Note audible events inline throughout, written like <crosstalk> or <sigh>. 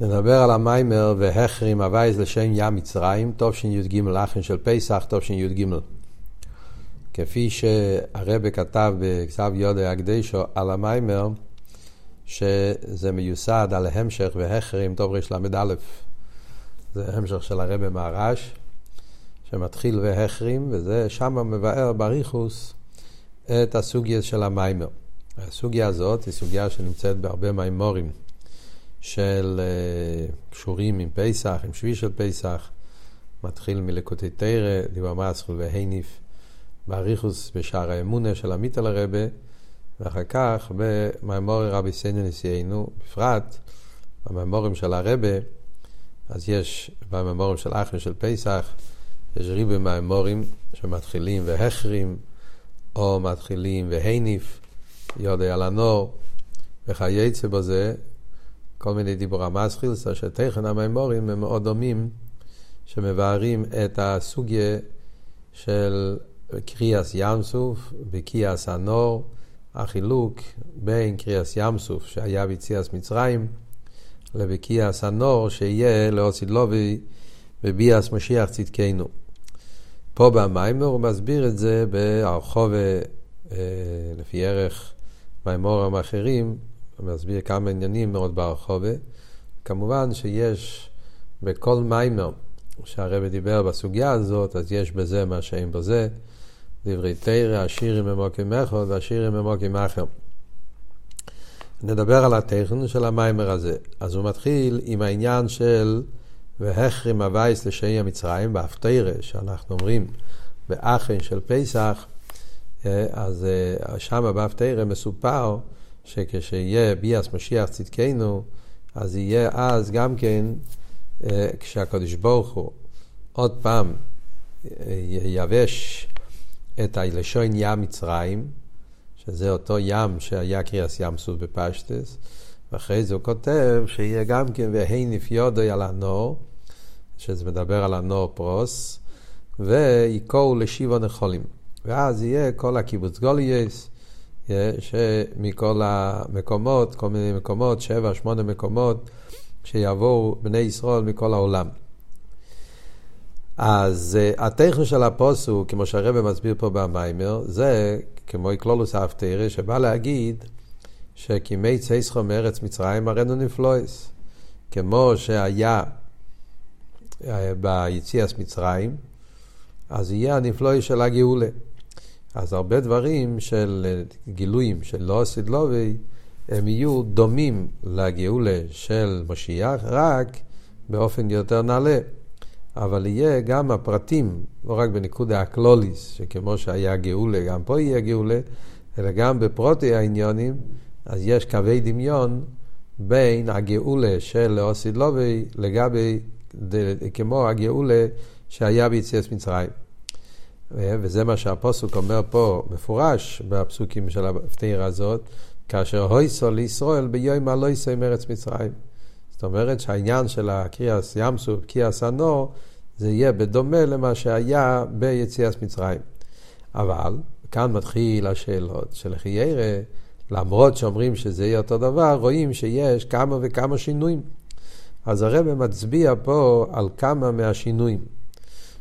נדבר על המיימר והחרים הווייז לשם ים מצרים, תשי"ג אחן של פסח, תשי"ג. כפי שהרבה כתב בכתב יודע הקדשו על המיימר, שזה מיוסד על המשך והחרים טוב רל"א. זה המשך של הרבה מהרש, שמתחיל והחרים, וזה שם מבאר בריחוס את הסוגיה של המיימר. הסוגיה הזאת היא סוגיה שנמצאת בהרבה מימורים. של uh, קשורים עם פסח, עם שביעי של פסח, מתחיל מלקוטי תרא, דיבר מסחול והניף, באריכוס בשער האמונה של עמית על הרבה, ואחר כך במימורי רבי סניו נשיאנו, בפרט במימורים של הרבה, אז יש במימורים של אחמי של פסח, יש ריבי מימורים שמתחילים והחרים, או מתחילים והניף, יודע על וכייצא בזה, כל מיני דיבור המסחילסה, שתכן המימורים הם מאוד דומים, שמבארים את הסוגיה של קריאס ים סוף וקריאס הנור, החילוק בין קריאס ים סוף שהיה ביציאס מצרים, לבקיאס הנור שיהיה לאוסידלובי בביאס משיח צדקנו. פה במיימור הוא מסביר את זה בהרחובה, אה, לפי ערך מימורים אחרים, מסביר כמה עניינים מאוד ברחובה. כמובן שיש בכל מיימר שהרבא דיבר בסוגיה הזאת, אז יש בזה מה שאין בזה. דברי תרא, השירים ממוקים אחד והשירים ממוקים אחר. נדבר על הטכן של המיימר הזה. אז הוא מתחיל עם העניין של והחרים הווייס לשעי המצרים, בהפטרה, שאנחנו אומרים באחן של פסח, אה, אז אה, שם בהפטרה מסופר שכשיהיה ביאס משיח צדקנו, אז יהיה אז גם כן, אה, כשהקדוש ברוך הוא עוד פעם אה, ייבש את הלשון ים מצרים, שזה אותו ים שהיה קריאס ים סוף בפשטס, ואחרי זה הוא כותב שיהיה גם כן והי נפיודו על הנור, שזה מדבר על הנור פרוס, ויקורו לשיבו נחולים. ואז יהיה כל הקיבוץ גולייס, שמכל המקומות, כל מיני מקומות, שבע, שמונה מקומות, שיבואו בני ישראל מכל העולם. אז uh, הטכן של הפוסו, כמו שהרבא מסביר פה במיימר, זה כמו אקלולוס האפתרא, שבא להגיד שכימי צייסחו מארץ מצרים הראינו נפלויס. כמו שהיה uh, ביציאס מצרים, אז יהיה הנפלויס של הגאולה. אז הרבה דברים של אה, גילויים של לא סדלובי, הם יהיו דומים לגאולה של משיח, רק באופן יותר נעלה. אבל יהיה גם הפרטים, לא רק בנקודה הקלוליס, שכמו שהיה גאולה, גם פה יהיה גאולה, אלא גם בפרוטי העניונים, אז יש קווי דמיון בין הגאולה של אוסידלובי לגבי, כמו הגאולה שהיה ביציאת מצרים. וזה מה שהפוסוק אומר פה מפורש בפסוקים של הפתירה הזאת, כאשר הויסו לישראל ביום הלויסו עם ארץ מצרים. זאת אומרת שהעניין של הקריאס ים סוף, קריאס הנור, זה יהיה בדומה למה שהיה ביציאת מצרים. אבל כאן מתחיל השאלות של חיירה, למרות שאומרים שזה יהיה אותו דבר, רואים שיש כמה וכמה שינויים. אז הרב מצביע פה על כמה מהשינויים.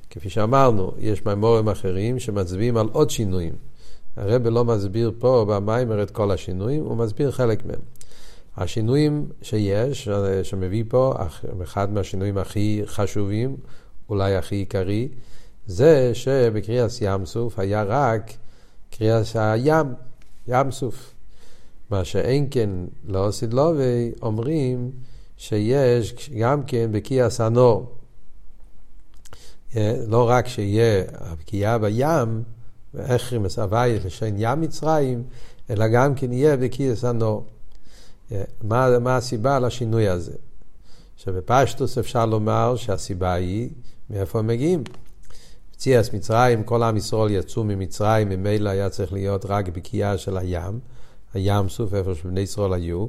כפי שאמרנו, יש מימורים אחרים שמצביעים על עוד שינויים. הרב לא מסביר פה במיימר את כל השינויים, הוא מסביר חלק מהם. השינויים שיש, שמביא פה, אחד מהשינויים הכי חשובים, אולי הכי עיקרי, זה שבקריאס ים סוף היה רק קריאס הים, ים סוף. מה שאין כן לא סדלובי אומרים שיש גם כן בקיאס הנור. לא רק שיהיה הפגיעה בים, ואיכרים מסבי לשן ים מצרים, אלא גם כן יהיה בקיאס הנור. מה, מה הסיבה לשינוי הזה? שבפשטוס אפשר לומר שהסיבה היא מאיפה הם מגיעים. פציעס מצרים, כל עם ישראל יצאו ממצרים, ממילא היה צריך להיות רק בקיאה של הים, הים סוף, איפה שבני ישראל היו,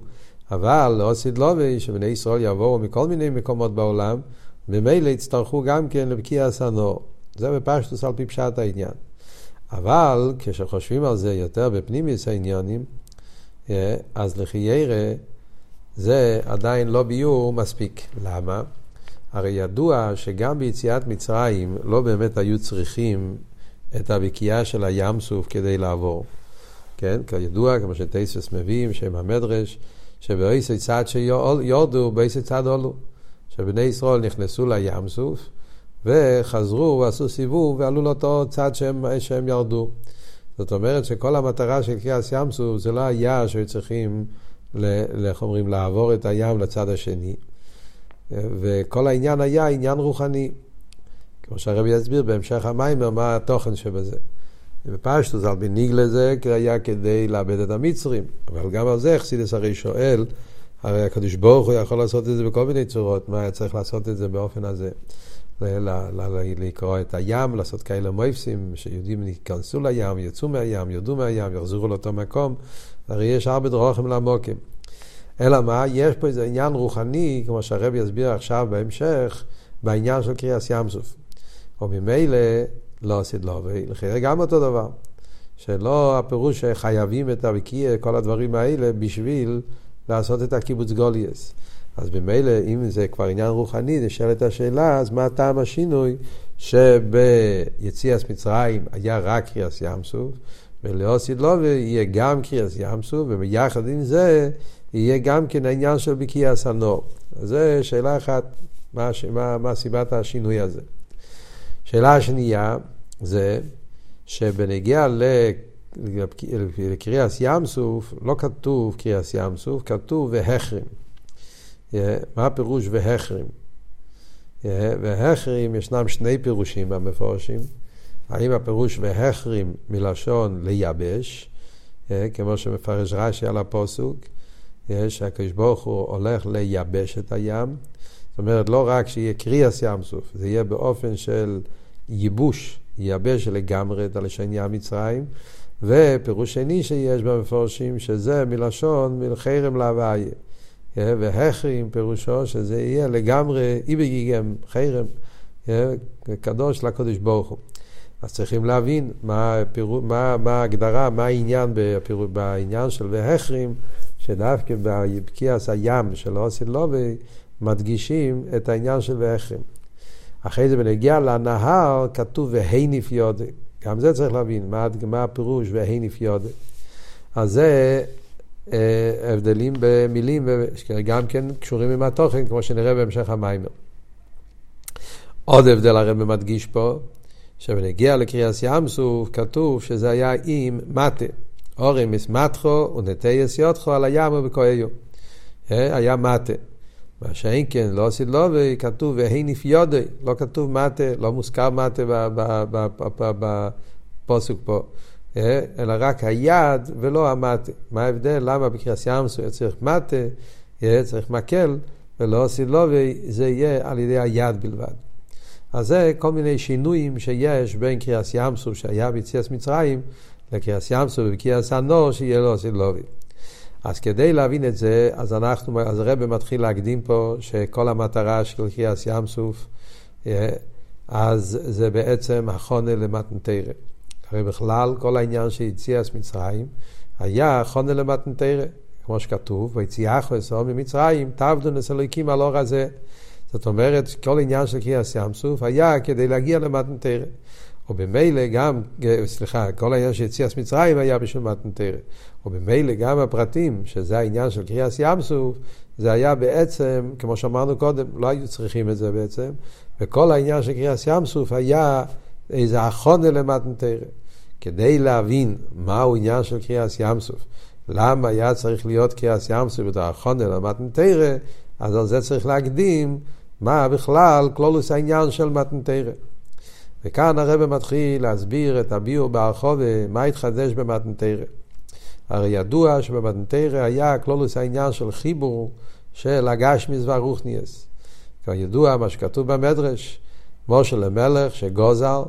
אבל לא עשית לובי שבני ישראל יבואו מכל מיני מקומות בעולם, ממילא יצטרכו גם כן לבקיע הסנור. זה בפשטוס על פי פשט העניין. אבל כשחושבים על זה יותר בפנימיוס העניונים, אה, אז לחיירה זה עדיין לא ביור מספיק. למה? הרי ידוע שגם ביציאת מצרים לא באמת היו צריכים את הבקיעה של הים סוף כדי לעבור. כן, כידוע, כמו שטייסס מביאים, שם המדרש, שבאיסי צד שיורדו, באיסי צד עולו. שבני ישראל נכנסו לים סוף, וחזרו ועשו סיבוב ועלו לאותו צד שהם, שהם ירדו. זאת אומרת שכל המטרה של קריאס ים סוף זה לא היה שהיו צריכים, איך אומרים, לעבור את הים לצד השני. וכל העניין היה עניין רוחני. כמו שהרבי יסביר בהמשך המיימר מה התוכן שבזה. בפשטוס על בניג לזה היה כדי לאבד את המצרים. אבל גם על זה חסידס הרי שואל, הרי הקדוש ברוך הוא יכול לעשות את זה בכל מיני צורות, מה היה צריך לעשות את זה באופן הזה? לקרוא את הים, לעשות כאלה מויפסים, שיהודים ייכנסו לים, יצאו מהים, ירדו מהים, יחזרו לאותו מקום. הרי יש הרבה דרוכים לעמוקים. אלא מה? יש פה איזה עניין רוחני, כמו שהרבי יסביר עכשיו בהמשך, בעניין של קריאס ים סוף. או ממילא לא עשית לו, ולכן גם אותו דבר. שלא הפירוש שחייבים את הבקיע, כל הדברים האלה, בשביל לעשות את הקיבוץ גוליאס. אז במילא, אם זה כבר עניין רוחני, נשאלת השאלה, אז מה טעם השינוי שביציאס מצרים היה רק קריאס ים סוף, ולאוסיד לובי יהיה גם קריאס ים סוף, וביחד עם זה יהיה גם כן העניין של בקיע הסנור. אז זו שאלה אחת, מה, מה, מה סיבת השינוי הזה. שאלה השנייה זה שבנגיע לקריאס ים סוף, לא כתוב קריאס ים סוף, כתוב והחרים. מה הפירוש והחרים? והחרים, ישנם שני פירושים במפרשים. האם הפירוש והחרים מלשון לייבש, כמו שמפרש רש"י על הפוסוק, שהקדוש ברוך הוא הולך לייבש את הים. זאת אומרת, לא רק שיהיה קריעס ים סוף, זה יהיה באופן של ייבוש, ייבש לגמרי את הלשון ים מצרים. ופירוש שני שיש במפרשים, שזה מלשון חרם להוויה. והחרים פירושו שזה יהיה לגמרי איבגיגם, חרם, קדוש לקדוש ברוך הוא. אז צריכים להבין מה, פירו, מה, מה ההגדרה, מה העניין בפירו, בעניין של והחרים, שדווקא בבקיעס הים של אוסי לובי מדגישים את העניין של והחרים. אחרי זה בנגיע לנהר כתוב והניף יודי. גם זה צריך להבין, מה, מה הפירוש והניף יודי. אז זה אה, הבדלים במילים, גם כן קשורים עם התוכן, כמו שנראה בהמשך המיימר. עוד הבדל הרב מדגיש פה, שבנגיע לקריאס ים סוף כתוב שזה היה עם מטה. אורי מסמטחו ונטייס יודחו על הים ובכהיו. אה, היה מטה. מה שאין כן, לא עשית לו, וכתוב והניף יודי, לא כתוב מטה, לא מוזכר מטה בפוסק פה. אה, אלא רק היד ולא המטה. מה ההבדל? למה בקריאס ים צריך מטה, אה, צריך מקל, ולא עשית לו, וזה יהיה על ידי היד בלבד. אז זה כל מיני שינויים שיש בין קריאס ים סוף שהיה ביציאס מצרים לקריאס ים סוף ובקריאס הנור שיהיה לו סילובי. אז כדי להבין את זה, אז אנחנו, אז הרב מתחיל להקדים פה שכל המטרה של קריאס ים סוף, אה, אז זה בעצם החונה למתנתרא. הרי בכלל כל העניין של יציאס מצרים היה חונה למתנתרא, כמו שכתוב, ויציאך וסור ממצרים, תעבדו נסלויקים על אור הזה. זאת אומרת, כל עניין של קריאס ים סוף היה כדי להגיע למתנתרא. ובמילא גם, סליחה, כל העניין של יציאס מצרים היה בשביל מתנתרא. ובמילא גם הפרטים, שזה העניין של קריאס ים סוף, זה היה בעצם, כמו שאמרנו קודם, לא היו צריכים את זה בעצם, וכל העניין של קריאס ים סוף היה איזה אחונה למתנתרא. כדי להבין מהו עניין של קריאס ים סוף, למה היה צריך להיות קריאס ים סוף בתור אחונה למתנתרא, אז על זה צריך להקדים מה בכלל כלולוס העניין של מתנתרא. וכאן הרב מתחיל להסביר את הביאור בהרחובה, מה התחדש במתנתרא. הרי ידוע שבמתנתרא היה כלולוס העניין של חיבור של הגשמיס והרוכניאס. כידוע מה שכתוב במדרש, משה למלך שגוזל,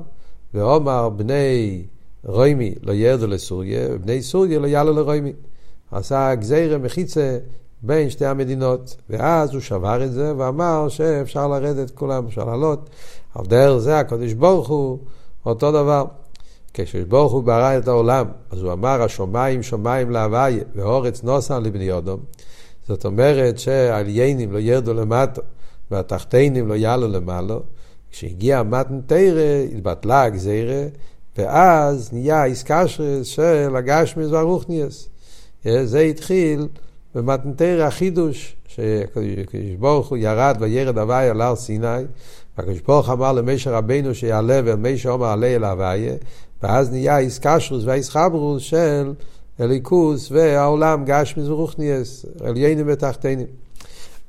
ואומר בני רוימי לא ירדו לסוריה, ובני סוריה לא יעלו לרוימי. עשה גזירה מחיצה בין שתי המדינות, ואז הוא שבר את זה ואמר שאפשר לרדת כולם, אפשר לעלות. על דרך זה הקדוש ברוך הוא אותו דבר. כשקדוש ברוך הוא ברא את העולם, אז הוא אמר השמיים שמיים להוויה ואורץ נוסן לבני אדום. זאת אומרת שהעליינים לא ירדו למטו והתחתינים לא יעלו למעלו. כשהגיע מתנתרא, התבטלה הגזירה, ואז נהיה איסקשרס של הגשמיס והרוכניאס. זה התחיל במתנתרא החידוש, שקדוש ברוך הוא ירד וירד הוואי על הר סיני, והקדוש ברוך אמר למשה רבנו שיעלה ואל משה אומר עלה אל הוויה, ואז נהיה איסקשרוס והאיסחברוס של אליקוס והעולם גשמיס ורוכניאס, עליינים ותחתינים.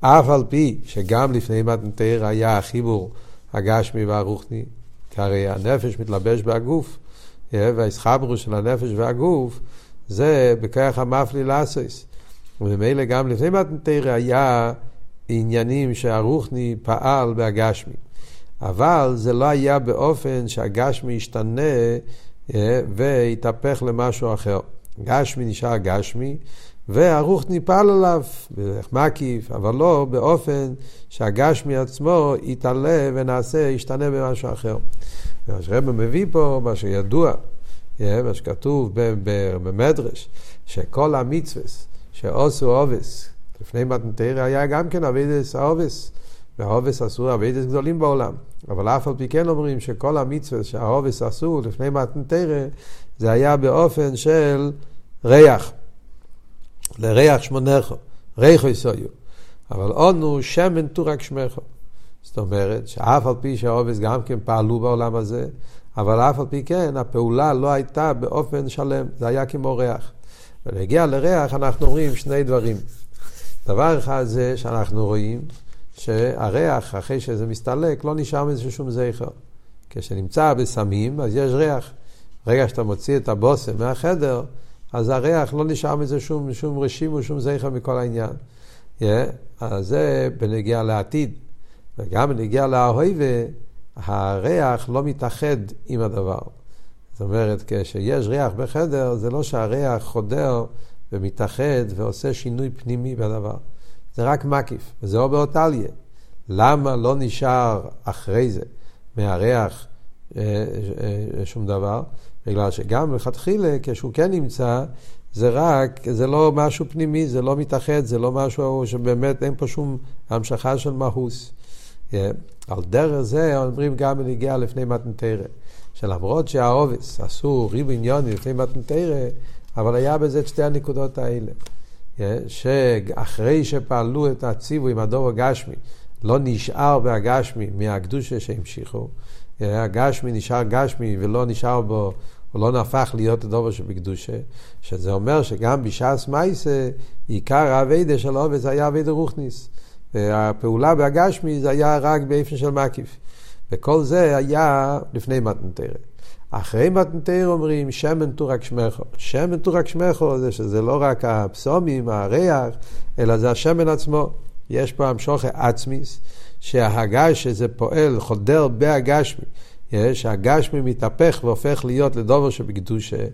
אף על פי שגם לפני מתנתרא היה החיבור הגשמי והרוחני, כי הרי הנפש מתלבש בהגוף, והאיסחברוס של הנפש והגוף זה בכוח המפלי לאסוס. וממילא גם לפני מתנתרא היה עניינים שהרוחני פעל בהגשמי. אבל זה לא היה באופן שהגשמי ישתנה ויתהפך למשהו אחר. גשמי נשאר גשמי, והרוחני פעל עליו מקיף, אבל לא באופן שהגשמי עצמו יתעלה ונעשה, ישתנה במשהו אחר. מה שרבא מביא פה, מה שידוע, מה שכתוב במדרש, שכל המצווה שעושו עובס, לפני מתנתרא היה גם כן אבידס העובס, והעובס עשו אבידס גדולים בעולם. אבל אף על פי כן אומרים שכל המצווה שהעובס עשו לפני מתנתרא, זה היה באופן של ריח. לריח שמונכו, ריחו יסויו. אבל עונו שמן תורק שמכו. זאת אומרת שאף על פי שהעובס גם כן פעלו בעולם הזה, אבל אף על פי כן הפעולה לא הייתה באופן שלם, זה היה כמו ריח. ולהגיע לריח אנחנו אומרים שני דברים. דבר אחד זה שאנחנו רואים שהריח, אחרי שזה מסתלק, לא נשאר מזה שום זכר. כשנמצא בסמים, אז יש ריח. ברגע שאתה מוציא את הבושם מהחדר, אז הריח לא נשאר מזה שום, שום רשים ושום זכר מכל העניין. Yeah, אז זה בנגיע לעתיד. וגם בנגיע להווה, הריח לא מתאחד עם הדבר. זאת אומרת, כשיש ריח בחדר, זה לא שהריח חודר ומתאחד ועושה שינוי פנימי בדבר. זה רק מקיף, וזה או באותליה. למה לא נשאר אחרי זה מהריח אה, אה, שום דבר? בגלל שגם מלכתחילה, כשהוא כן נמצא, זה רק, זה לא משהו פנימי, זה לא מתאחד, זה לא משהו שבאמת אין פה שום המשכה של מהוס. Yeah. על דרך זה אומרים גם בנגיעה לפני מתנתרא, שלמרות שהעובס עשו ריב עניוני לפני מתנתרא, אבל היה בזה את שתי הנקודות האלה. שאחרי שפעלו את הציווי עם הדור הגשמי, לא נשאר בהגשמי מהקדושה שהמשיכו, הגשמי נשאר גשמי ולא נשאר בו, הוא לא נהפך להיות הדובר שבקדושה, שזה אומר שגם בש"ס מייסה, עיקר האביידה של עובד זה היה אביידה רוכניס. והפעולה בהגשמי זה היה רק באופן של מקיף. וכל זה היה לפני מתנתרא. אחרי מתנתרא אומרים שמן תורק שמכו. שמן תורק שמכו זה שזה לא רק הפסומים, הריח, אלא זה השמן עצמו. יש פה המשוכי עצמיס, שהגש שזה פועל, חודר בהגשמי, שהגשמי מתהפך והופך להיות לדובר שבקדושה,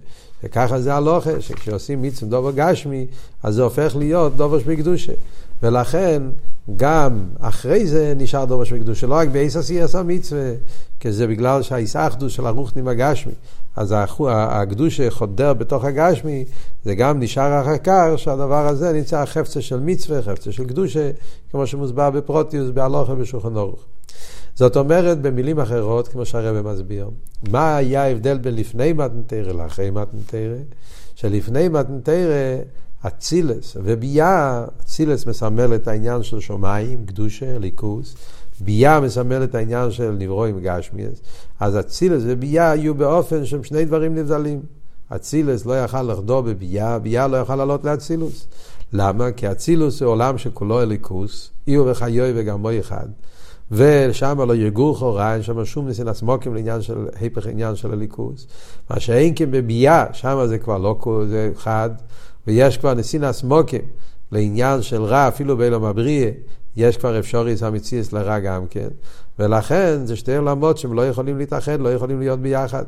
וככה זה הלוכה, שכשעושים מצווה דובר גשמי, אז זה הופך להיות דובר שבקדושה. ולכן גם אחרי זה נשאר דובר שבקדושה, לא רק בעשר עשה מצווה, כי זה בגלל שהאיסאחדוס של הרוחנים הגשמי, אז הקדושה חודר בתוך הגשמי, זה גם נשאר כך שהדבר הזה נמצא חפצה של מצווה, חפצה של קדושה, כמו שמוסבר בפרוטיוס, בהלוכה בשולחן אורך. זאת אומרת, במילים אחרות, כמו שהרבא מסביר, מה היה ההבדל בין לפני מתנתרא לאחרי מתנתרא? שלפני מתנתרא, אצילס וביאה, אצילס מסמל את העניין של שמיים, קדושה, ליכוס, ביאה מסמל את העניין של נברואים גשמיאס, אז אצילס וביאה יהיו באופן שהם שני דברים נבדלים. אצילס לא יכל לחדור בביאה, ביאה לא יכל לעלות לאצילוס. למה? כי אצילוס זה עולם שכולו אליקוס, אי וחיוי וגרמו אחד. ושם לא יגור חורה, אין שם שום ניסין עצמוקים לעניין של, היפך עניין של הליכוס. מה שאין כן בביאה, שם זה כבר לא זה חד, ויש כבר ניסין עצמוקים לעניין של רע, אפילו באילום הבריא, יש כבר אפשריס המציאס לרע גם כן. ולכן זה שתי עולמות שהם לא יכולים להתאחד, לא יכולים להיות ביחד.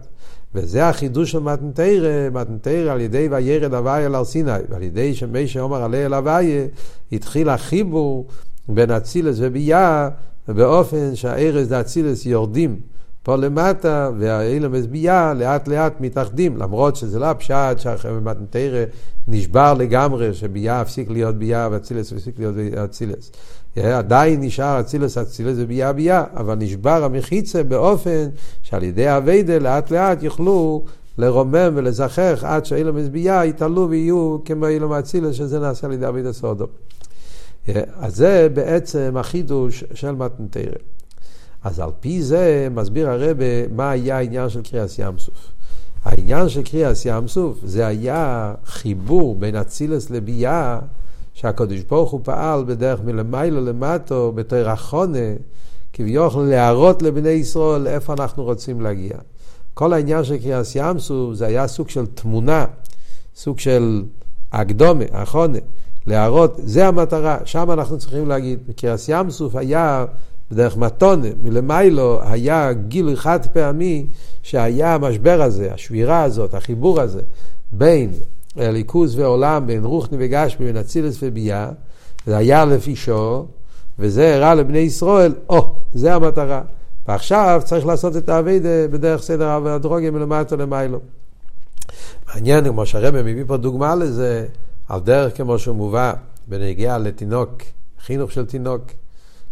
וזה החידוש של מתנתרא, מתנתרא על ידי וירד הוויה על סיני, ועל ידי שמי שאומר עלי אל הוויה, התחיל החיבור בין אצילס וביאה, באופן שהארז דאצילס יורדים פה למטה, והאילם הסבייה לאט לאט מתאחדים, למרות שזה לא הפשט שהמתנתרא נשבר לגמרי, שבייה הפסיק להיות בייה ואצילס הפסיק להיות אצילס. עדיין נשאר אצילס אצילס ובייה בייה, אבל נשבר המחיצה באופן שעל ידי אביידה לאט לאט יוכלו לרומם ולזכך עד שאילם הסבייה יתעלו ויהיו כמו אילם אצילס, שזה נעשה על ידי אביידה סודו. אז זה בעצם החידוש של מתנתרא. אז על פי זה מסביר הרבה מה היה העניין של קריאס ים סוף. העניין של קריאס ים סוף זה היה חיבור בין אצילס לביאה שהקדוש ברוך הוא פעל בדרך מלמיילו למטו בתור החונה כביכול להראות לבני ישראל לאיפה אנחנו רוצים להגיע. כל העניין של קריאס ים סוף זה היה סוג של תמונה, סוג של הקדומה, החונה, להראות, זה המטרה, שם אנחנו צריכים להגיד. קריאס ים סוף היה בדרך מתונה, מלמיילו היה גילוי חד פעמי שהיה המשבר הזה, השבירה הזאת, החיבור הזה בין ליכוז ועולם, בין רוחני וגשמי, בין אצילס וביאה, זה היה לפי שור, וזה הראה לבני ישראל, או, oh, זה המטרה. ועכשיו צריך לעשות את האביידה בדרך סדר הדרוגיה מלמטה למיילו. מעניין, כמו שהרבי מביא פה דוגמה לזה, על דרך כמו שהוא מובא בנגיעה לתינוק, חינוך של תינוק.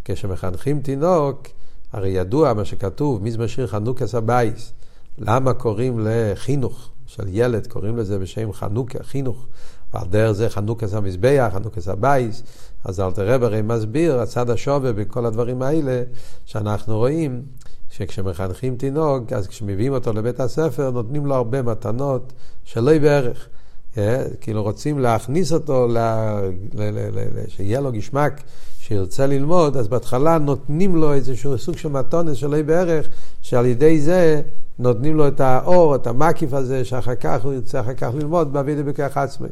כשמחנכים תינוק, הרי ידוע מה שכתוב, מזמור שיר חנוכס הבייס. למה קוראים לחינוך של ילד, קוראים לזה בשם חנוכה, חינוך, ועל דרך זה חנוכס המזבח, חנוכס הבייס. אז אלטער רבי הרי מסביר, הצד השווה בכל הדברים האלה, שאנחנו רואים שכשמחנכים תינוק, אז כשמביאים אותו לבית הספר, נותנים לו הרבה מתנות שלא יהיה בערך. אה, כאילו רוצים להכניס אותו, שיהיה לו גשמק שירצה ללמוד, אז בהתחלה נותנים לו איזשהו סוג של מתונת שלא בערך, שעל ידי זה נותנים לו את האור, את המקיף הזה, שאחר כך הוא ירצה אחר כך ללמוד באבידי בכך עצמי.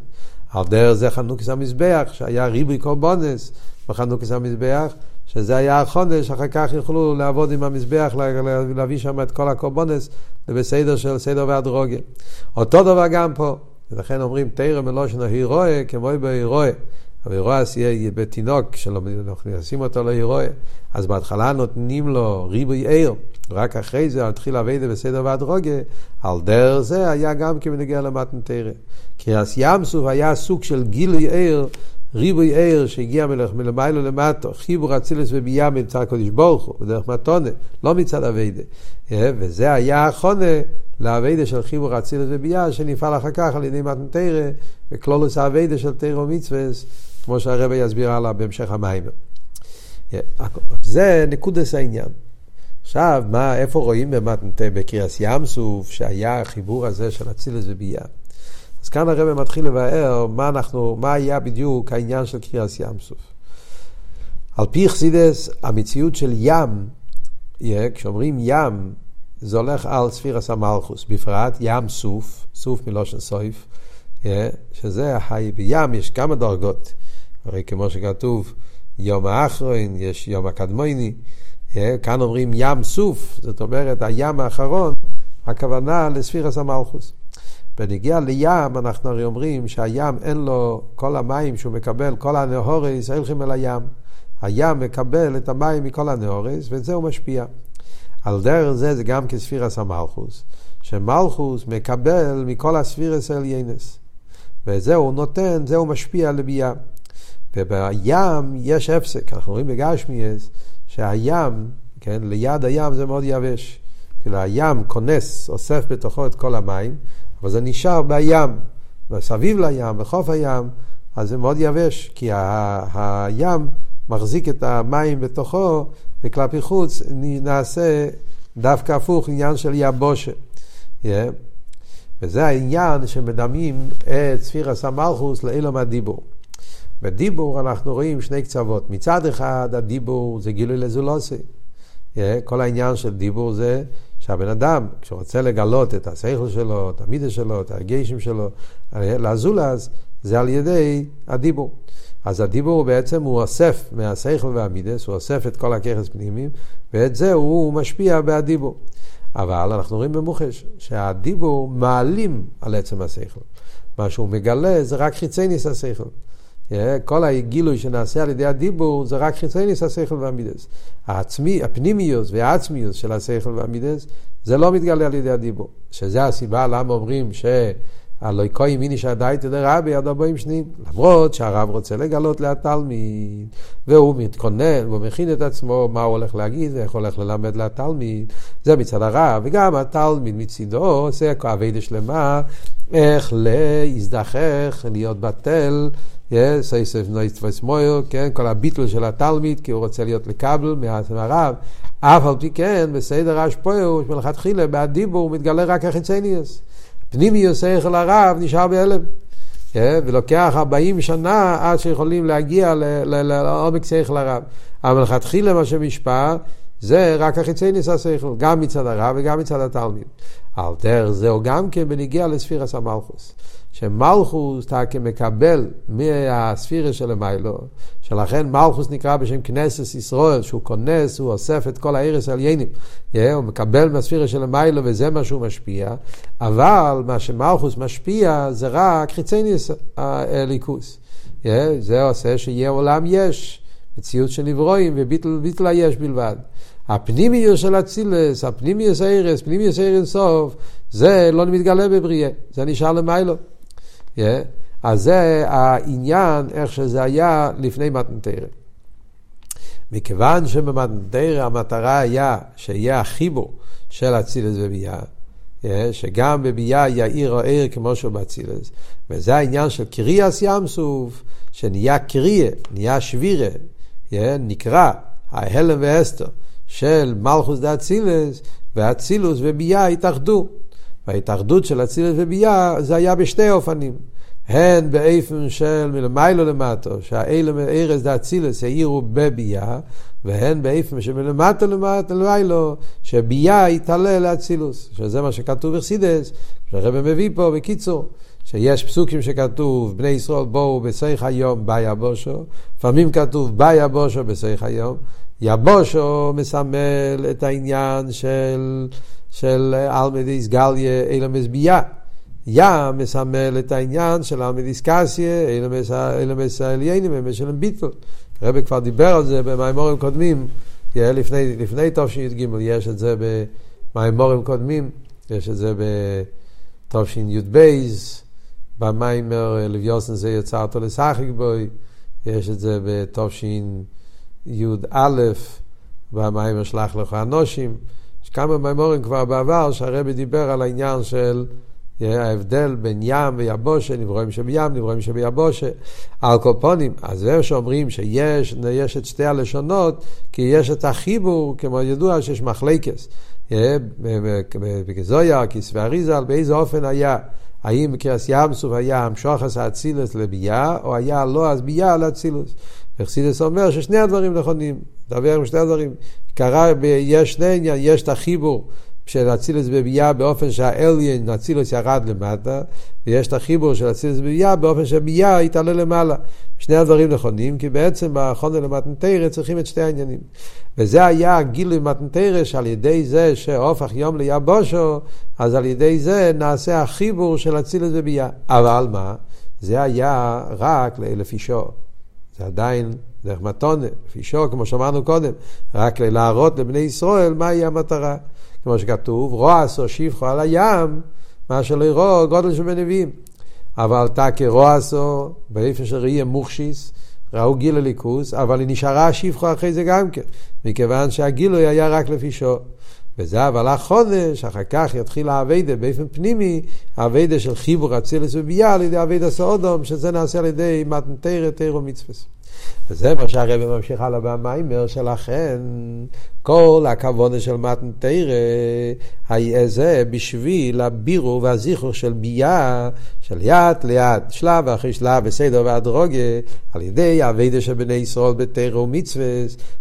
על דרך זה חנוכס המזבח, שהיה ריבוי קורבונס בחנוכס המזבח, שזה היה החודש, אחר כך יוכלו לעבוד עם המזבח, להביא שם את כל הקורבונס, בסדר של סדר והדרוגיה. אותו דבר גם פה. ולכן אומרים תרא מלושן ההירואה כמו בהירואה. אבל יהיה בתינוק, שלא נכנסים אותו להירואה, אז בהתחלה נותנים לו ריבוי עיר, רק אחרי זה התחיל אביידה בסדר והדרוגה, על דרך זה היה גם כמנהיגה למתנתרא. כי אז ים סוף היה סוג של גילוי עיר, ריבוי עיר שהגיע מלמיילו למטו, חיבור אצילס וביאה מצד הקדוש ברוך הוא, בדרך מתונה, לא מצד אביידה. אה, וזה היה החונה לאביידה של חיבור אצילס וביאה, שנפעל אחר כך על ידי מתנתרא, וכלולוס האביידה של תירו מצווה. כמו שהרבא יסביר הלאה בהמשך המים. זה נקודס העניין. עכשיו, מה, איפה רואים במתנתה בקריאס ים סוף, שהיה החיבור הזה של אצילס וביאה? אז כאן הרבא מתחיל לבאר מה אנחנו, מה היה בדיוק העניין של קריאס ים סוף. על פי חסידס, המציאות של ים, כשאומרים ים, זה הולך על ספירס המלכוס, בפרט ים סוף, סוף מלושן סויף, שזה בים יש כמה דרגות. הרי כמו שכתוב, יום האחרון, יש יום הקדמוני, אה, כאן אומרים ים סוף, זאת אומרת הים האחרון, הכוונה לספירס המלכוס. בנגיע לים, אנחנו הרי אומרים שהים אין לו, כל המים שהוא מקבל, כל הנהורס, הולכים אל הים. הים מקבל את המים מכל הנהורס, ואת זה הוא משפיע. על דרך זה זה גם כספירס המלכוס, שמלכוס מקבל מכל הספירס העליינס. ואת זה הוא נותן, זה הוא משפיע לביאה. ובים יש הפסק, אנחנו רואים בגשמיאס שהים, כן, ליד הים זה מאוד יבש. כאילו הים כונס, אוסף בתוכו את כל המים, אבל זה נשאר בים, מסביב לים, בחוף הים, אז זה מאוד יבש, כי הים מחזיק את המים בתוכו, וכלפי חוץ נעשה דווקא הפוך, עניין של יבושה. Yeah. וזה העניין שמדמים את ספירס המלכוס לאילום הדיבור. בדיבור אנחנו רואים שני קצוות. מצד אחד הדיבור זה גילוי לזולוסי. כל העניין של דיבור זה שהבן אדם, כשהוא רוצה לגלות את השכל שלו, את המידה שלו, את הרגשים שלו, לזולז, זה על ידי הדיבור. אז הדיבור בעצם הוא אוסף מהשכל והמידס, הוא אוסף את כל הככס פנימיים, ואת זה הוא משפיע בהדיבור. אבל אנחנו רואים במוחש שהדיבור מעלים על עצם השכל. מה שהוא מגלה זה רק חיצי ניס השכל. כל הגילוי שנעשה על ידי הדיבור זה רק חיצוניס השכל והמידס. העצמי, הפנימיוס והעצמיוס של השכל והמידס זה לא מתגלה על ידי הדיבור. שזה הסיבה למה אומרים ש... הלוי כהי מיני שעדייתא דרבי עד ארבעים שניים. למרות שהרב רוצה לגלות לתלמיד, והוא מתכונן, והוא מכין את עצמו, מה הוא הולך להגיד, ואיך הוא הולך ללמד לתלמיד. זה מצד הרב, וגם התלמיד מצידו עושה אביידה שלמה, איך להזדחך, להיות בטל, סייסף נויסטפס מויר, כן, כל הביטל של התלמיד, כי הוא רוצה להיות לקבל מהרב. אף על פי כן, בסדר השפועו, מלכתחילה, בהדיבור מתגלה רק החיצניוס. פנימי שכל הרב נשאר בהלם. ולוקח 40 שנה עד שיכולים להגיע לעומק שכל הרב. אבל מלכתחילה מה שמשפע זה רק החיצי השכל, גם מצד הרב וגם מצד התלמיד. על דרך זהו גם כן בניגיע לספירס המלכוס. שמלכוס אתה כמקבל מהספירה של המיילו, שלכן מלכוס נקרא בשם כנסת ישראל, שהוא כונס, הוא אוסף את כל הערס העליינים, yeah, הוא מקבל מהספירה של המיילו וזה מה שהוא משפיע, אבל מה שמלכוס משפיע זה רק חיצניוס הליכוס. Yeah, זה עושה שיהיה עולם יש, מציאות של נברואים וביטל היש בלבד. הפנימיוס של אצילס, הפנימיוס הארס, פנימיוס הארס סוף, זה לא מתגלה בבריאה, זה נשאר למיילו. Yeah. אז זה העניין, איך שזה היה לפני מתנתרא. מכיוון שבמתנתרא המטרה היה שיהיה החיבור של אצילס וביאה, yeah, שגם בביאה יאיר או עיר כמו שהוא באצילס, וזה העניין של קריאס ים סוף, שנהיה קריה, נהיה שבירה, yeah, נקרא ההלם ואסתר של מלכוס דה אצילס, ואצילוס וביאה התאחדו. וההתאחדות של אצילס וביאה זה היה בשתי אופנים. הן באיפן של מלמיילו למטו, שהאלה מארז דה אצילס העירו בביאה, והן באיפן שמלמטו למטו למיילו, שביאה יתעלה לאצילוס, שזה מה שכתוב בחסידס, שהרבא מביא פה בקיצור. שיש פסוקים שכתוב, בני ישראל בואו בסייך היום ביי הבושו, לפעמים כתוב ביי הבושו בסייך היום, יבושו מסמל את העניין של, של אלמדיס גליה אילמס ביה. ים מסמל את העניין של אלמדיס קסיה, אילמס העליינים, אילמס של ביטל. הרבי כבר דיבר על זה במימורים קודמים, לפני, לפני תשי"ג, יש את זה במימורים קודמים, יש את זה בתשי"ב, במיימר לוויוסן זה יצא אותו לשחק בוי, יש את זה בתשי"א, במיימר שלח לך אנושים. כמה מימורים כבר בעבר שהרבי דיבר על העניין של ההבדל בין ים ויבושה, נברואים שבים, נברואים שביבושה, על קופונים. אז זה שאומרים שיש יש את שתי הלשונות, כי יש את החיבור, כמו ידוע שיש מחלקס. בגזויה, כסבי אריזל, באיזה אופן היה האם בקרס ים סוף היה המשוחס האצילס לביאה, או היה לא אז ביאה לאצילוס. וחסידס אומר ששני הדברים נכונים, דבר עם שני הדברים. קרה, יש שני עניין, יש את החיבור של אצילס בביאה באופן שהאליין, אצילס ירד למטה, ויש את החיבור של אצילס בביאה באופן שהביאה יתעלה למעלה. שני הדברים נכונים, כי בעצם בחונה למתנתרא צריכים את שתי העניינים. וזה היה הגילוי מתנתרא שעל ידי זה שהופך יום ליבושו, אז על ידי זה נעשה החיבור של אצילס בביאה. אבל מה? זה היה רק לאלף אישו. זה עדיין דרך מתונה, לפי שור, כמו שאמרנו קודם, רק להראות לבני ישראל מהי המטרה. כמו שכתוב, רועס או שיבחו על הים, מה שלא יראו גודל של בנביאים. אבל תקי רועסו, באיפה של ראייה מוכשיס, ראו גיל הליכוס, אבל היא נשארה שיבחו אחרי זה גם כן, מכיוון שהגילוי היה רק לפי שור. וזה אבל החודש, אחר כך יתחיל האביידה באופן פנימי, האביידה של חיבור אצילס וביאה על ידי אביידה סאודום, שזה נעשה על ידי מתנתרא תירו מצווה. וזה מה שהרבא ממשיך הלאה במיימר, שלכן כל הכבוד של מתן תרא, זה בשביל הבירו והזיכור של ביאה, של יד ליד, שלב אחרי שלב, בסדר והדרוגה, על ידי האביידה של בני ישראל בתרא ומצווה,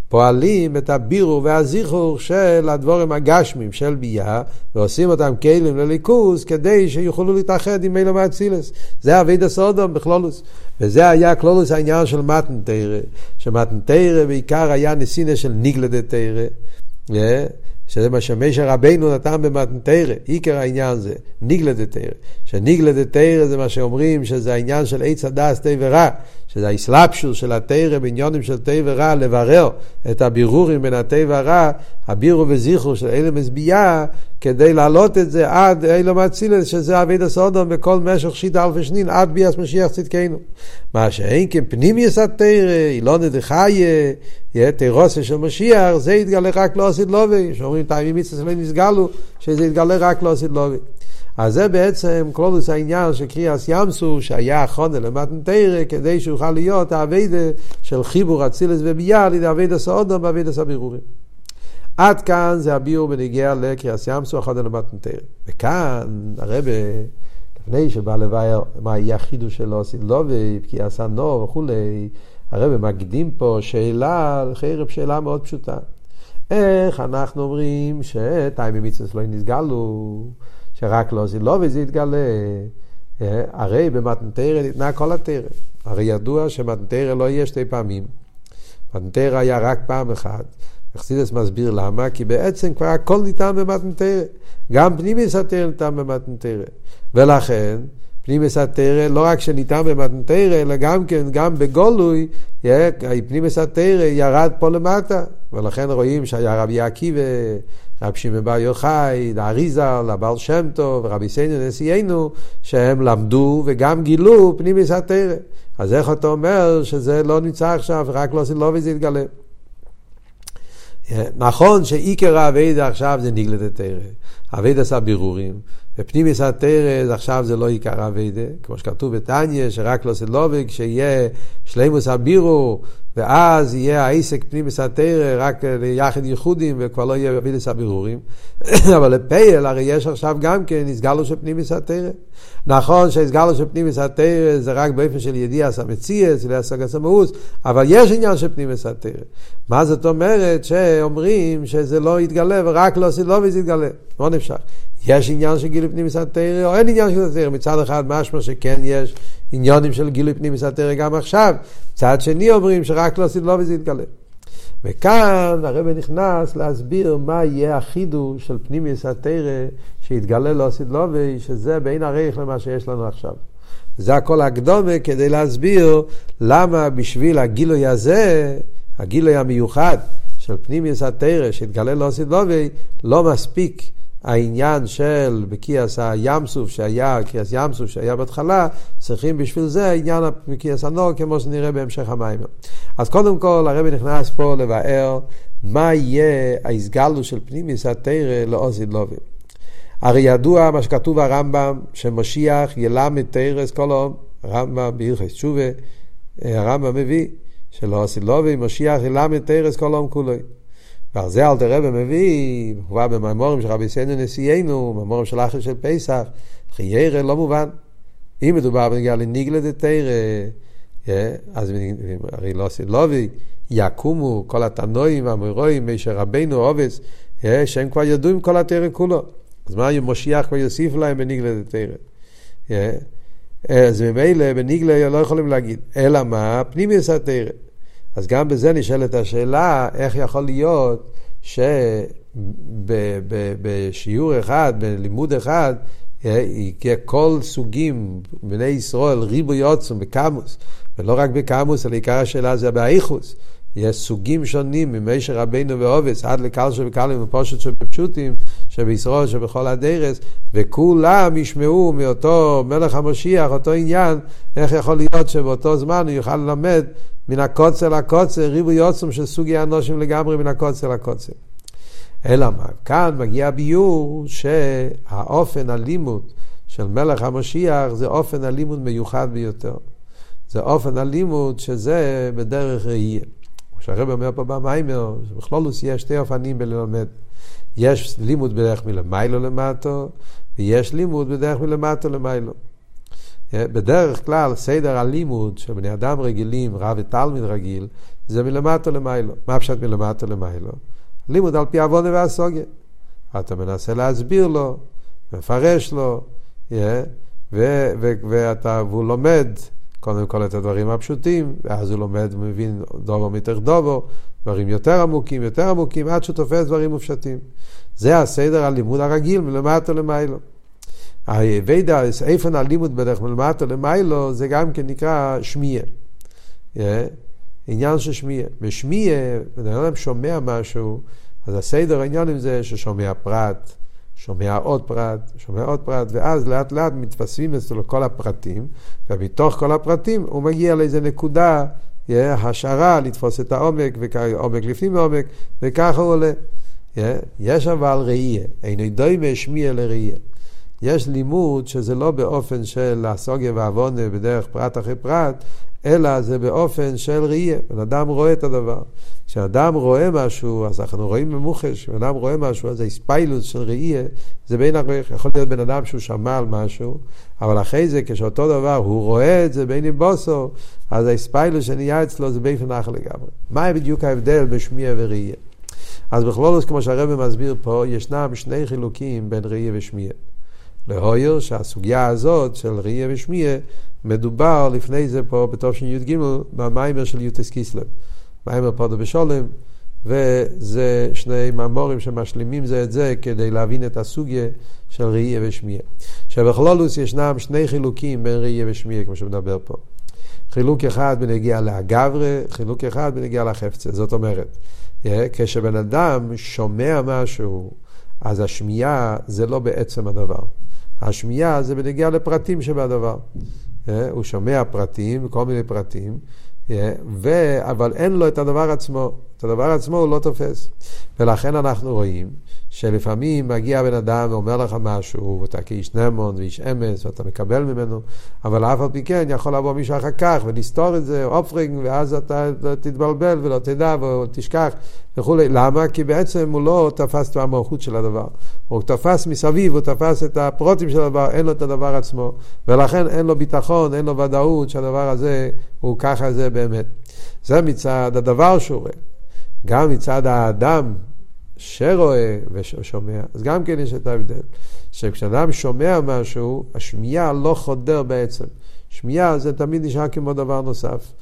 פועלים את הבירו והזיכור של הדבורים הגשמים של ביאה, ועושים אותם כלים לליכוז, כדי שיוכלו להתאחד עם אלה מאצילס. זה אביידה סודום בכלולוס. וזה היה כלולוס העניין של מתן תרא, שמתן תרא בעיקר היה נסינה של ניגלה דה תרא. שזה מה שמשה רבינו נתן במתנתרא, עיקר העניין זה ניגלה דתרא. שניגלה דתרא זה מה שאומרים שזה העניין של עץ הדס תה ורע, שזה האסלאפשוס של התרא בעניונים של תה ורע, לברר את הבירורים בין התה ורע, הבירו וזיכרו של אלה מזביעה, כדי להעלות את זה עד אילו מצילס, שזה אבי דסודום בכל משך שיטה אלפי שנין, עד ביאס משיח צדקנו. מה שאין כן פנימיוס התרא, אילונה דחיה, תירוסה של משיח, זה יתגלה רק לא עשית לובי, שאומרים תאימים מצווה לא נסגלו, שזה יתגלה רק לא עשית לובי. אז זה בעצם כלולוס העניין של קריאס ימסו, שהיה החונה למתן תרא, כדי שיוכל להיות האביידה של חיבור אצילס וביאה, על ידי אביידה סעודום ואביידה סבירורים. עד כאן זה הביאור בנגיע לקריאס ימסו, החונה תרא. וכאן הרבה, לפני שבא לבאר מה יהיה החידוש שלו, סילובי, פקיעס הנור וכולי, הרב מקדים פה שאלה, חרב שאלה מאוד פשוטה. איך אנחנו אומרים שטיימי מצווה לא נסגלו, שרק לא זילו וזה יתגלה? אה, הרי במתנתרא ניתנה כל התרא. הרי ידוע שמתנתרא לא יהיה שתי פעמים. מתנתרא היה רק פעם אחת. אכסידס מסביר למה, כי בעצם כבר הכל ניתן במתנתרא. גם פנימיס התרא ניתן במתנתרא. ולכן, פנימיס התרא, לא רק שניתן במתנתרא, אלא גם כן, גם בגולוי, פנימיס התרא ירד פה למטה. ולכן רואים שהיה רבי עקיבא, רבי שמעון בר יוחאי, האריזל, הבעל שם טוב, רבי סיינו נשיאנו, שהם למדו וגם גילו פנימיס התרא. אז איך אתה אומר שזה לא נמצא עכשיו, רק לא עושים לו וזה יתגלה. נכון שעיקר האביידה עכשיו זה נגלת תרא. אביידה עשה בירורים. ופנימיס התרס עכשיו זה לא עיקר אביידה, כמו שכתוב בתניא, שרק לא סלוביק, שיהיה שלימוס הבירו, ואז יהיה העסק פנימיס התרא רק ליחד ייחודים, וכבר לא יהיה אביידס הבירורים. <coughs> אבל לפייל, הרי יש עכשיו גם כן הסגלו של פנימיס התרא. נכון שהסגלו של פנימיס התרא זה רק באופן של ידיעס המציאס, להשגת המאוס, אבל יש עניין של פנימיס התרא. מה זאת אומרת שאומרים שזה לא יתגלה ורק לא סלוביק יתגלה? לא נפשך. יש עניין של גילוי פנימיס התרא או אין עניין של התרא. מצד אחד משמע שכן יש עניונים של גילוי פנימיס התרא גם עכשיו. מצד שני אומרים שרק לא לו וזה יתגלה. וכאן הרב נכנס להסביר מה יהיה החידוש של פנימיס התרא עשית לו ושזה בין הרייך למה שיש לנו עכשיו. זה הכל הקדומה כדי להסביר למה בשביל הגילוי הזה, הגילוי המיוחד של פנימיוס התרא שהתגלה לו לא מספיק העניין של בקיאס הים סוף שהיה, בקיאס ים סוף שהיה בהתחלה, צריכים בשביל זה עניין בקיאס הנור, כמו שנראה בהמשך המים. אז קודם כל הרבי נכנס פה לבאר מה יהיה ההסגלו של פנימיס התרא לעוזי לובי. הרי ידוע מה שכתוב הרמב"ם, שמשיח ילמד תרס כל היום, הרמב"ם בהלכס תשובה, הרמב"ם מביא, שלא עשי לובי, משיח ילמד תרס כל היום כולו. ועל זה אלתר רבי מביא, הוא בא במאמורים של רבי סיינו נשיאנו, מאמורים של אחר של פסח, חיירה לא מובן. אם מדובר בנגיעה לניגלה דתרא, אז הרי לא עושה לובי, יקומו כל התנועים, המורואים, מישר רבינו, עובס, שהם כבר ידעו עם כל התרא כולו. אז מה משיח כבר יוסיף להם בניגלה דתרא? אז ממילא בניגלה לא יכולים להגיד, אלא מה? פנימיוס התרא. אז גם בזה נשאלת השאלה, איך יכול להיות שבשיעור אחד, בלימוד אחד, יהיה כל סוגים, בני ישראל, ריבו יוצום בקמוס, ולא רק בקמוס, אלא עיקר השאלה זה באיכוס. יש סוגים שונים ממישר רבינו ועובס עד לקל שבקלים ופושט שבפשוטים שבישראל שבכל הדרס וכולם ישמעו מאותו מלך המשיח אותו עניין איך יכול להיות שבאותו זמן הוא יוכל ללמד מן הקוצר לקוצר ריבוי עוצם של סוגי אנושים לגמרי מן הקוצר לקוצר. אלא מה? כאן מגיע ביור שהאופן הלימוד של מלך המשיח זה אופן הלימוד מיוחד ביותר. זה אופן הלימוד שזה בדרך ראייה. שהרב אומר פה במיימר, שבכלולוס יש שתי אופנים בללמד. יש לימוד בדרך מלמיילו למטו, ויש לימוד בדרך מלמטו למיילו. בדרך כלל, סדר הלימוד של בני אדם רגילים, רב ותלמיד רגיל, זה מלמטו למיילו. מה פשוט מלמטו למיילו? לימוד על פי עוונה והסוגיה. אתה מנסה להסביר לו, מפרש לו, ואתה, והוא לומד קודם כל את הדברים הפשוטים, ואז הוא לומד ומבין דובו מתוך דובו, דברים יותר עמוקים, יותר עמוקים, עד שהוא תופס דברים מופשטים. זה הסדר הלימוד הרגיל, מלמטה למיילו. היבדה, איפן הלימוד בדרך מלמטה למיילו, זה גם כן נקרא שמיה. Yeah. עניין של שמיה. בשמיה, בן אדם שומע משהו, אז הסדר העניין עם זה ששומע פרט, שומע עוד פרט, שומע עוד פרט, ואז לאט לאט מתווספים אצלו כל הפרטים, ומתוך כל הפרטים הוא מגיע לאיזה נקודה, השערה, לתפוס את העומק, עומק לפנים עומק, וככה הוא עולה. יש אבל ראייה, אינו דומה שמיה לראייה. יש לימוד שזה לא באופן של הסוגיה והעוונה בדרך פרט אחרי פרט, אלא זה באופן של ראייה. בן אדם רואה את הדבר. כשאדם רואה משהו, אז אנחנו רואים במוחש, כשבן אדם רואה משהו, אז האספיילוס של ראייה, זה בין הרבה, יכול להיות בן אדם שהוא שמע על משהו, אבל אחרי זה, כשאותו דבר, הוא רואה את זה בין עם בוסו, אז האספיילוס שנהיה אצלו זה באופן אחר לגמרי. מה בדיוק ההבדל בשמיע וראייה? אז בכלולוס, כמו שהרבא מסביר פה, ישנם שני חילוקים בין ראייה ושמיע. להויר שהסוגיה הזאת של ראייה ושמיע מדובר לפני זה פה בתש"ג במיימר של יוטס קיסלב. מיימר פודו בשולם, וזה שני מאמורים שמשלימים זה את זה כדי להבין את הסוגיה של ראייה ושמיע. שבכלולוס ישנם שני חילוקים בין ראייה ושמיע, כמו שמדבר פה. חילוק אחד בנגיע לאגברה, חילוק אחד בנגיע לחפצה. זאת אומרת, כשבן אדם שומע משהו, אז השמיעה זה לא בעצם הדבר. השמיעה זה בנגיע לפרטים שבדבר. הוא שומע פרטים, כל מיני פרטים, ו... אבל אין לו את הדבר עצמו. את הדבר עצמו הוא לא תופס. ולכן אנחנו רואים שלפעמים מגיע בן אדם ואומר לך משהו, ואתה כאיש נמון ואיש אמס, ואתה מקבל ממנו, אבל אף על פי כן יכול לבוא מישהו אחר כך ולסתור את זה, אופרינג, ואז אתה תתבלבל ולא תדע ותשכח וכולי. למה? כי בעצם הוא לא תפס את המהות של הדבר. הוא תפס מסביב, הוא תפס את הפרוטים של הדבר, אין לו את הדבר עצמו, ולכן אין לו ביטחון, אין לו ודאות שהדבר הזה הוא ככה זה באמת. זה מצד הדבר שהוא רואה. גם מצד האדם שרואה ושומע, אז גם כן יש את ההבדל. שכשאדם שומע משהו, השמיעה לא חודר בעצם. שמיעה זה תמיד נשאר כמו דבר נוסף.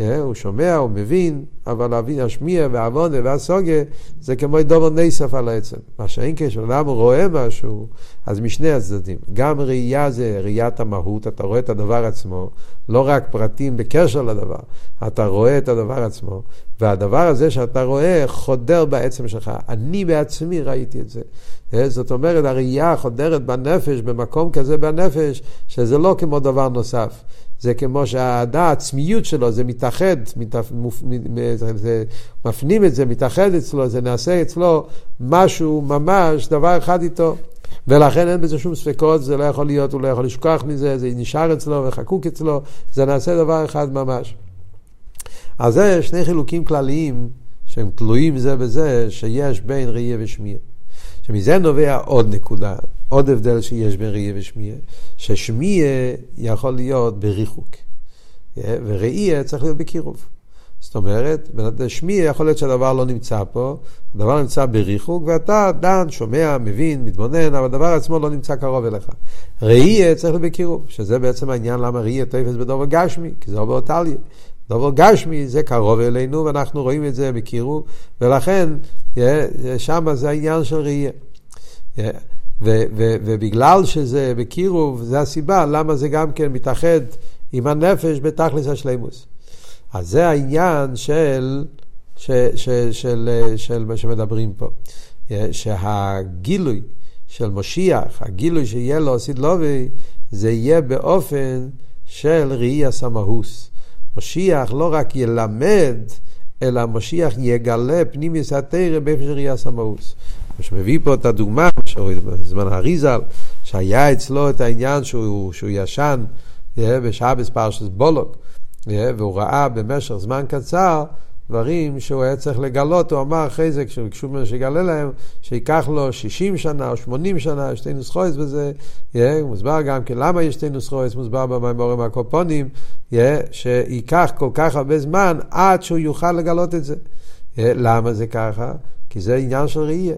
הוא שומע, הוא מבין, אבל להבין, השמיע והעוונה והסוגיה זה כמו דובר נסף על העצם. מה שאין כשאדם רואה משהו, אז משני הצדדים. גם ראייה זה ראיית המהות, אתה רואה את הדבר עצמו, לא רק פרטים בקשר לדבר, אתה רואה את הדבר עצמו, והדבר הזה שאתה רואה חודר בעצם שלך. אני בעצמי ראיתי את זה. זאת אומרת, הראייה חודרת בנפש, במקום כזה בנפש, שזה לא כמו דבר נוסף. זה כמו שהעצמיות שלו, זה מתאחד, מתאפ... מופ... זה... מפנים את זה, מתאחד אצלו, זה נעשה אצלו משהו ממש, דבר אחד איתו. ולכן אין בזה שום ספקות, זה לא יכול להיות, הוא לא יכול לשכוח מזה, זה נשאר אצלו וחקוק אצלו, זה נעשה דבר אחד ממש. אז זה שני חילוקים כלליים שהם תלויים זה בזה, שיש בין ראייה ושמיעה. שמזה נובע עוד נקודה, עוד הבדל שיש בין ראייה ושמיעה, ששמיעה יכול להיות בריחוק, וראייה צריך להיות בקירוב. זאת אומרת, שמיע יכול להיות שהדבר לא נמצא פה, הדבר נמצא בריחוק, ואתה דן, שומע, מבין, מתבונן, אבל הדבר עצמו לא נמצא קרוב אליך. ראייה צריך להיות בקירוב, שזה בעצם העניין למה ראייה תופס בדובר גשמי, כי זה לא באותליה. דובר גשמי זה קרוב אלינו, ואנחנו רואים את זה בקירוב, ולכן שם זה העניין של ראייה. ובגלל שזה בקירוב, זה הסיבה למה זה גם כן מתאחד עם הנפש בתכלס השלימוס. אז זה העניין של, של, של, של, של מה שמדברים פה. שהגילוי של משיח, הגילוי שיהיה לו סידלובי, זה יהיה באופן של ראי הסמאוס. משיח לא רק ילמד, אלא משיח יגלה פנימיוס התרא באופן של ראי הסמאוס. שמביא פה את הדוגמה, בזמן האריזל, שהיה אצלו את העניין שהוא, שהוא ישן בשבס פרשס בולוק. והוא ראה במשך זמן קצר דברים שהוא היה צריך לגלות, הוא אמר אחרי זה, כשביקשו ממנו שיגלה להם, שייקח לו 60 שנה או 80 שנה, שתי נוסחויס בזה, הוא מוסבר גם כן למה יש שתי נוסחויס, מוסבר במימורים הקופונים, שייקח כל כך הרבה זמן עד שהוא יוכל לגלות את זה. למה זה ככה? כי זה עניין של ראייה.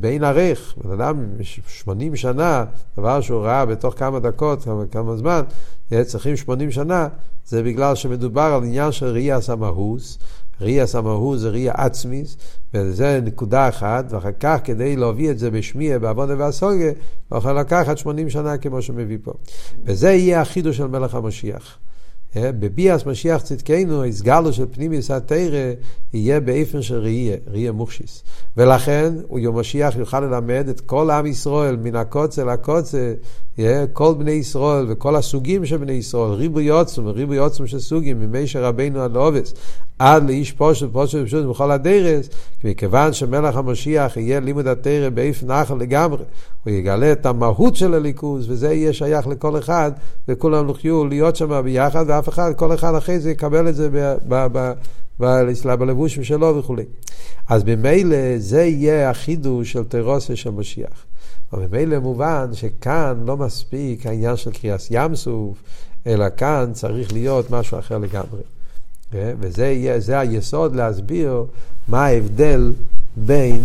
בין ערך, בן אדם 80 שנה, דבר שהוא ראה בתוך כמה דקות, כמה, כמה זמן, צריכים 80 שנה, זה בגלל שמדובר על עניין של ראייה סמאוס, ראייה סמהו זה ראייה עצמיס, וזה נקודה אחת, ואחר כך כדי להביא את זה בשמיע, בעוונה והסוגה, יכול לקחת 80 שנה כמו שמביא פה. וזה יהיה החידוש של מלך המשיח. אה, בביאס משיח צדקנו, הסגלו של פנימיוס התרא יהיה באיפן של ראייה, ראייה מוכשיס. ולכן הוא יום משיח יוכל ללמד את כל עם ישראל, מן הקוצה לקוצה, כל בני ישראל וכל הסוגים של בני ישראל, ריבוי עוצם וריבוי עוצם של סוגים, ממישר רבינו עד לעובס, עד לאיש פושט פושט ופשוט בכל הדרס, מכיוון שמלך המשיח יהיה לימוד התרא באיפן נחל לגמרי, הוא יגלה את המהות של הליכוז, וזה יהיה שייך לכל אחד, וכולם יוכלו להיות שם ביחד, ואף אחד, כל אחד אחרי זה יקבל את זה ב... ב, ב בלבושים שלו וכולי. אז ממילא זה יהיה החידוש של תירוסה של משיח. וממילא מובן שכאן לא מספיק העניין של קריאס ים סוף, אלא כאן צריך להיות משהו אחר לגמרי. אה? וזה יהיה, היסוד להסביר מה ההבדל בין,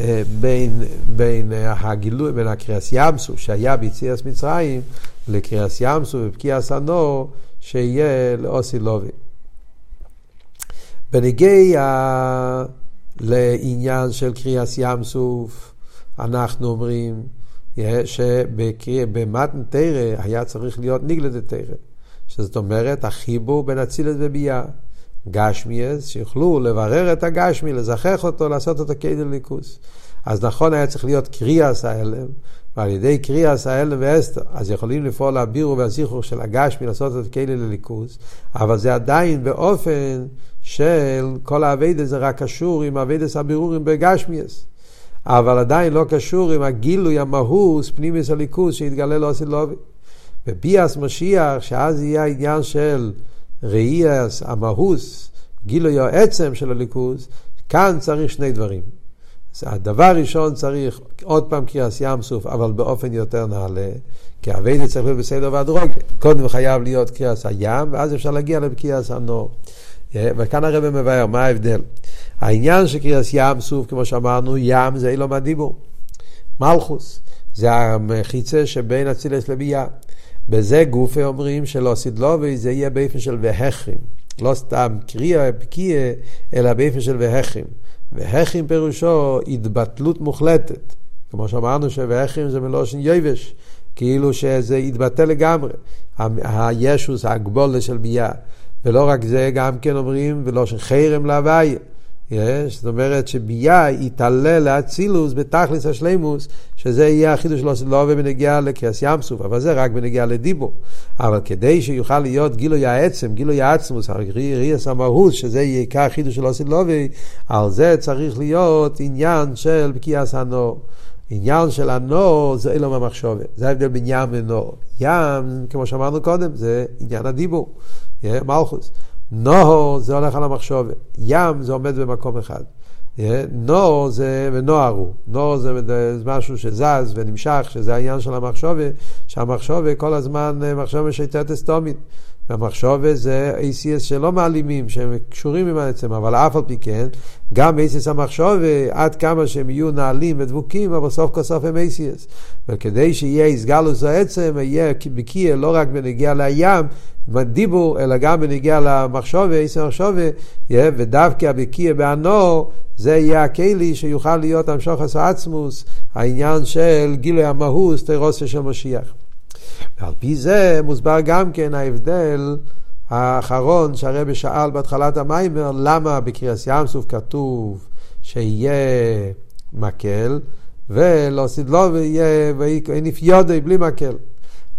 אה, בין, בין הגילוי, בין הקריאס ים סוף שהיה ביציאס מצרים, לקריאס ים סוף ובקיעס הנור שיהיה לאוסי לובי. בנגיע לעניין של קריאס ים סוף, אנחנו אומרים שבמתן תרא היה צריך להיות ניגלת תרא, שזאת אומרת החיבור בין אצילת וביאה. גשמיאס, שיוכלו לברר את הגשמי, לזכח אותו, לעשות אותו כדי ליכוס. אז נכון היה צריך להיות קריאס ההלם, ועל ידי קריאס ההלם ואסתר, אז יכולים לפעול לבירו והזיכור של הגשמי, לעשות אותו כדי לליכוס, אבל זה עדיין באופן של כל האביידה זה רק קשור עם אביידס הבירורים בגשמיאס. אבל עדיין לא קשור עם הגילוי המהוס, פנימיס הליכוס, שהתגלה לו הסילובי. בביאס משיח, שאז יהיה העניין של ראייס המהוס, גילוי העצם של הליכוס, כאן צריך שני דברים. הדבר הראשון צריך עוד פעם קריאס ים סוף, אבל באופן יותר נעלה, כי אביידה צריך להיות בסדר והדרוגה. קודם חייב להיות קריאס הים, ואז אפשר להגיע לקריאס הנור. וכאן הרב מבאר, מה ההבדל? העניין של קריאס ים סוף, כמו שאמרנו, ים זה אילום הדיבור. מלכוס, זה המחיצה שבין אצילס לביאה. בזה גופי אומרים שלא סדלובי זה יהיה באופן של והחרים. לא סתם קריאה, פקיעה, אלא באופן של והחרים. והחרים פירושו התבטלות מוחלטת. כמו שאמרנו שהחרים זה מלושן יבש, כאילו שזה התבטל לגמרי. הישוס, ההגבולה של ביאה. ולא רק זה, גם כן אומרים, ולא שחרם להוויה. זאת אומרת שביה יתעלה לאצילוס בתכלס השלימוס, שזה יהיה החידוש שלו לא בנגיעה לקריאס ים סוף, אבל זה רק בנגיעה לדיבור. אבל כדי שיוכל להיות גילוי העצם, גילוי העצמוס, ריאס המהות, שזה יהיה עיקר החידוש שלו סילובי, על זה צריך להיות עניין של בקיעס הנור. עניין של הנור זה אילום המחשובת, זה ההבדל בין ים ונור. ים, כמו שאמרנו קודם, זה עניין הדיבור. מלכוס. נוהו זה הולך על המחשוב, ים זה עומד במקום אחד. נור זה, ונוער הוא, נור זה משהו שזז ונמשך, שזה העניין של המחשוב, שהמחשוב כל הזמן מחשוב משייטת אסטומית. והמחשוב זה ACS שלא מעלימים, שהם קשורים עם העצם, אבל אף על פי כן, גם ACS המחשוב, עד כמה שהם יהיו נעלים ודבוקים, אבל סוף כל סוף הם ACS. וכדי שיהיה איסגלוס העצם, יהיה בקיא לא רק בנגיע לים, בדיבור, אלא גם בנגיע למחשוב, ACS המחשוב, ודווקא בקיא בענור, זה יהיה הכלי שיוכל להיות המשוך עצמוס, העניין של גילוי המהוס, תירוסיה של משיח. ועל פי זה מוסבר גם כן ההבדל האחרון שהרבא שאל בהתחלת המיימר, למה בקריאס ים סוף כתוב שיהיה מקל, ולא סדלו ויהיה ואיניף יודי בלי מקל.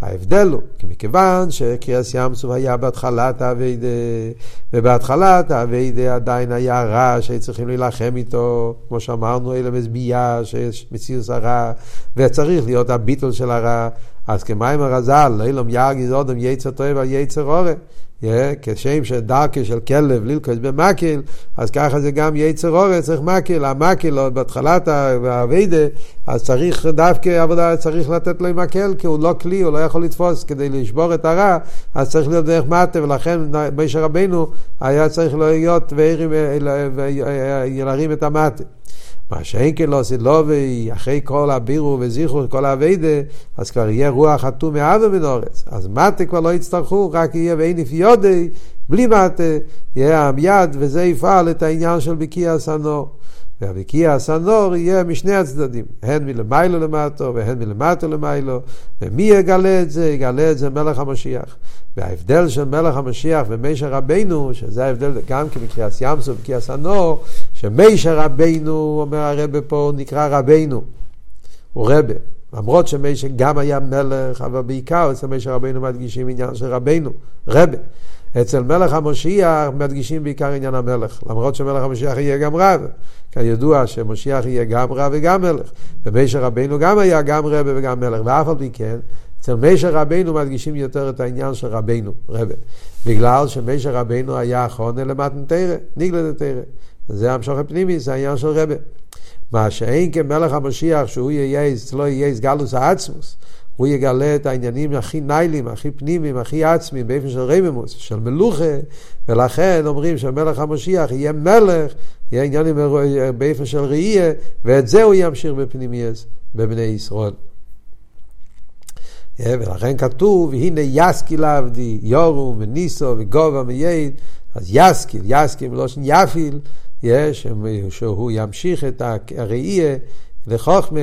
ההבדל הוא, כי מכיוון שקריאס ים סוף היה בהתחלת האביידה, ובהתחלת האביידה עדיין היה רע שצריכים להילחם איתו, כמו שאמרנו, אלה מזביעה, שיש מציאות הרע, וצריך להיות הביטול של הרע, אז כמים הרז"ל, אילום ירגיז אודם יצר טוב על יצר אורן. כשם שדרכי של כלב ללכוס במקל, אז ככה זה גם יצר אורן, צריך מקל. המקל, בהתחלת האביידה, אז צריך דווקא עבודה, צריך לתת לו מקל, כי הוא לא כלי, הוא לא יכול לתפוס כדי לשבור את הרע, אז צריך להיות דרך מטה, ולכן משה רבנו היה צריך להיות ולהרים את המטה. מה שאין כן לא עשית לובי, אחרי כל הבירו וזיכרו, כל האביידה, אז כבר יהיה רוח חתום מאבו מן אורץ. אז מטה כבר לא יצטרכו, רק יהיה ואין יודי, בלי מטה, יהיה יד, וזה יפעל את העניין של בקיע הסנור. והבקיע הסנור יהיה משני הצדדים, הן מלמיילו למטו והן מלמטו למיילו, ומי יגלה את זה? יגלה את זה מלך המשיח. וההבדל של מלך המשיח ומישר רבנו, שזה ההבדל גם כן בקריאס ים סוף ובקריאס הנור, שמישר רבנו, אומר הרבה פה, נקרא רבנו, הוא רבה. למרות שמישר גם היה מלך, אבל בעיקר אצל מישר רבנו מדגישים עניין של רבנו, רבה. אצל מלך המשיח מדגישים בעיקר עניין המלך, למרות שמלך המשיח יהיה גם רב. כידוע שמשיח יהיה גם רב וגם מלך. ומישר רבנו גם היה גם רב וגם מלך, ואף על פי כן, אצל מישר רבנו מדגישים יותר את העניין של רבנו, רבה. בגלל שמישר רבנו היה חונה למתן תרא, ניגלה לתרא. זה המשוך הפנימי, זה העניין של רבה. מה שאין כמלך המשיח, שהוא יהיה, לא יהיה סגלוס העצמוס, הוא יגלה את העניינים הכי ניילים, הכי פנימיים, הכי עצמיים, באופן של רממוס, של מלוכה, ולכן אומרים שמלך המשיח יהיה מלך, יהיה עניינים באופן של ראייה, ואת זה הוא ימשיך בפנימייס, בבני ישראל. ולכן כתוב, הנה יסקיל עבדי, יורום וניסו וגובה מייד, אז יסקיל, יסקיל מלושן יפיל, יש, שהוא ימשיך את הראייה לחוכמה,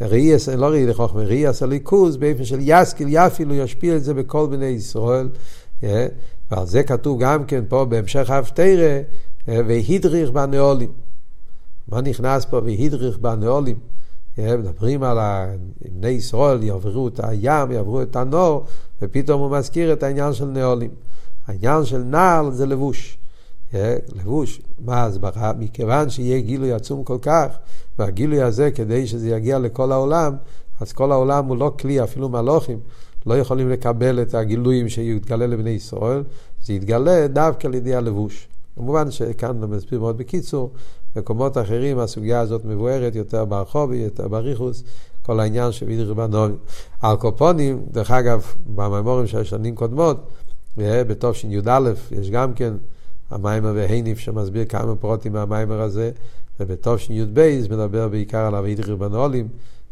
ראייה, לא ראייה לחוכמה, ראייה סליקוס, באופן של יסקיל יפיל, הוא ישפיע את זה בכל בני ישראל, ועל זה כתוב גם כן פה בהמשך ההפטרה, והדריך בנאולים. מה נכנס פה והדריך בנאולים? מדברים על בני ישראל, יעברו את הים, יעברו את הנור, ופתאום הוא מזכיר את העניין של נעולים. העניין של נעל זה לבוש. לבוש, מה הסברה? מכיוון שיהיה גילוי עצום כל כך, והגילוי הזה, כדי שזה יגיע לכל העולם, אז כל העולם הוא לא כלי, אפילו מלוכים, לא יכולים לקבל את הגילויים שיתגלה לבני ישראל, זה יתגלה דווקא על ידי הלבוש. כמובן שכאן מסביר מאוד בקיצור, במקומות אחרים הסוגיה הזאת מבוארת יותר ברחובי, יותר בריחוס, כל העניין של וידרי רבנובים. על קופונים, דרך אגב, בממורים של שנים קודמות, בתשי"א יש גם כן המיימר והניף שמסביר כמה פרוטים מהמיימר הזה, ובתשי"ב מדבר בעיקר על הווידרי רבנולים,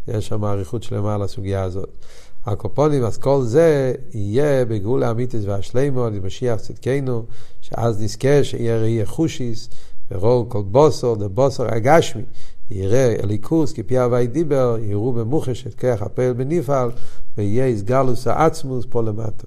יש שם אריכות שלמה על הסוגיה הזאת. הקופונים, אז כל זה יהיה בגאולה אמיתיס והשלימו, למשיח צדקנו, שאז נזכה שיהיה ראי חושיס, ורואו כל בוסר, דבוסר הגשמי, יראה אליקוס, כי פי הווי דיבר, יראו במוחש את כוח הפעל בנפעל, ויהיה איסגלוס העצמוס פה למטה.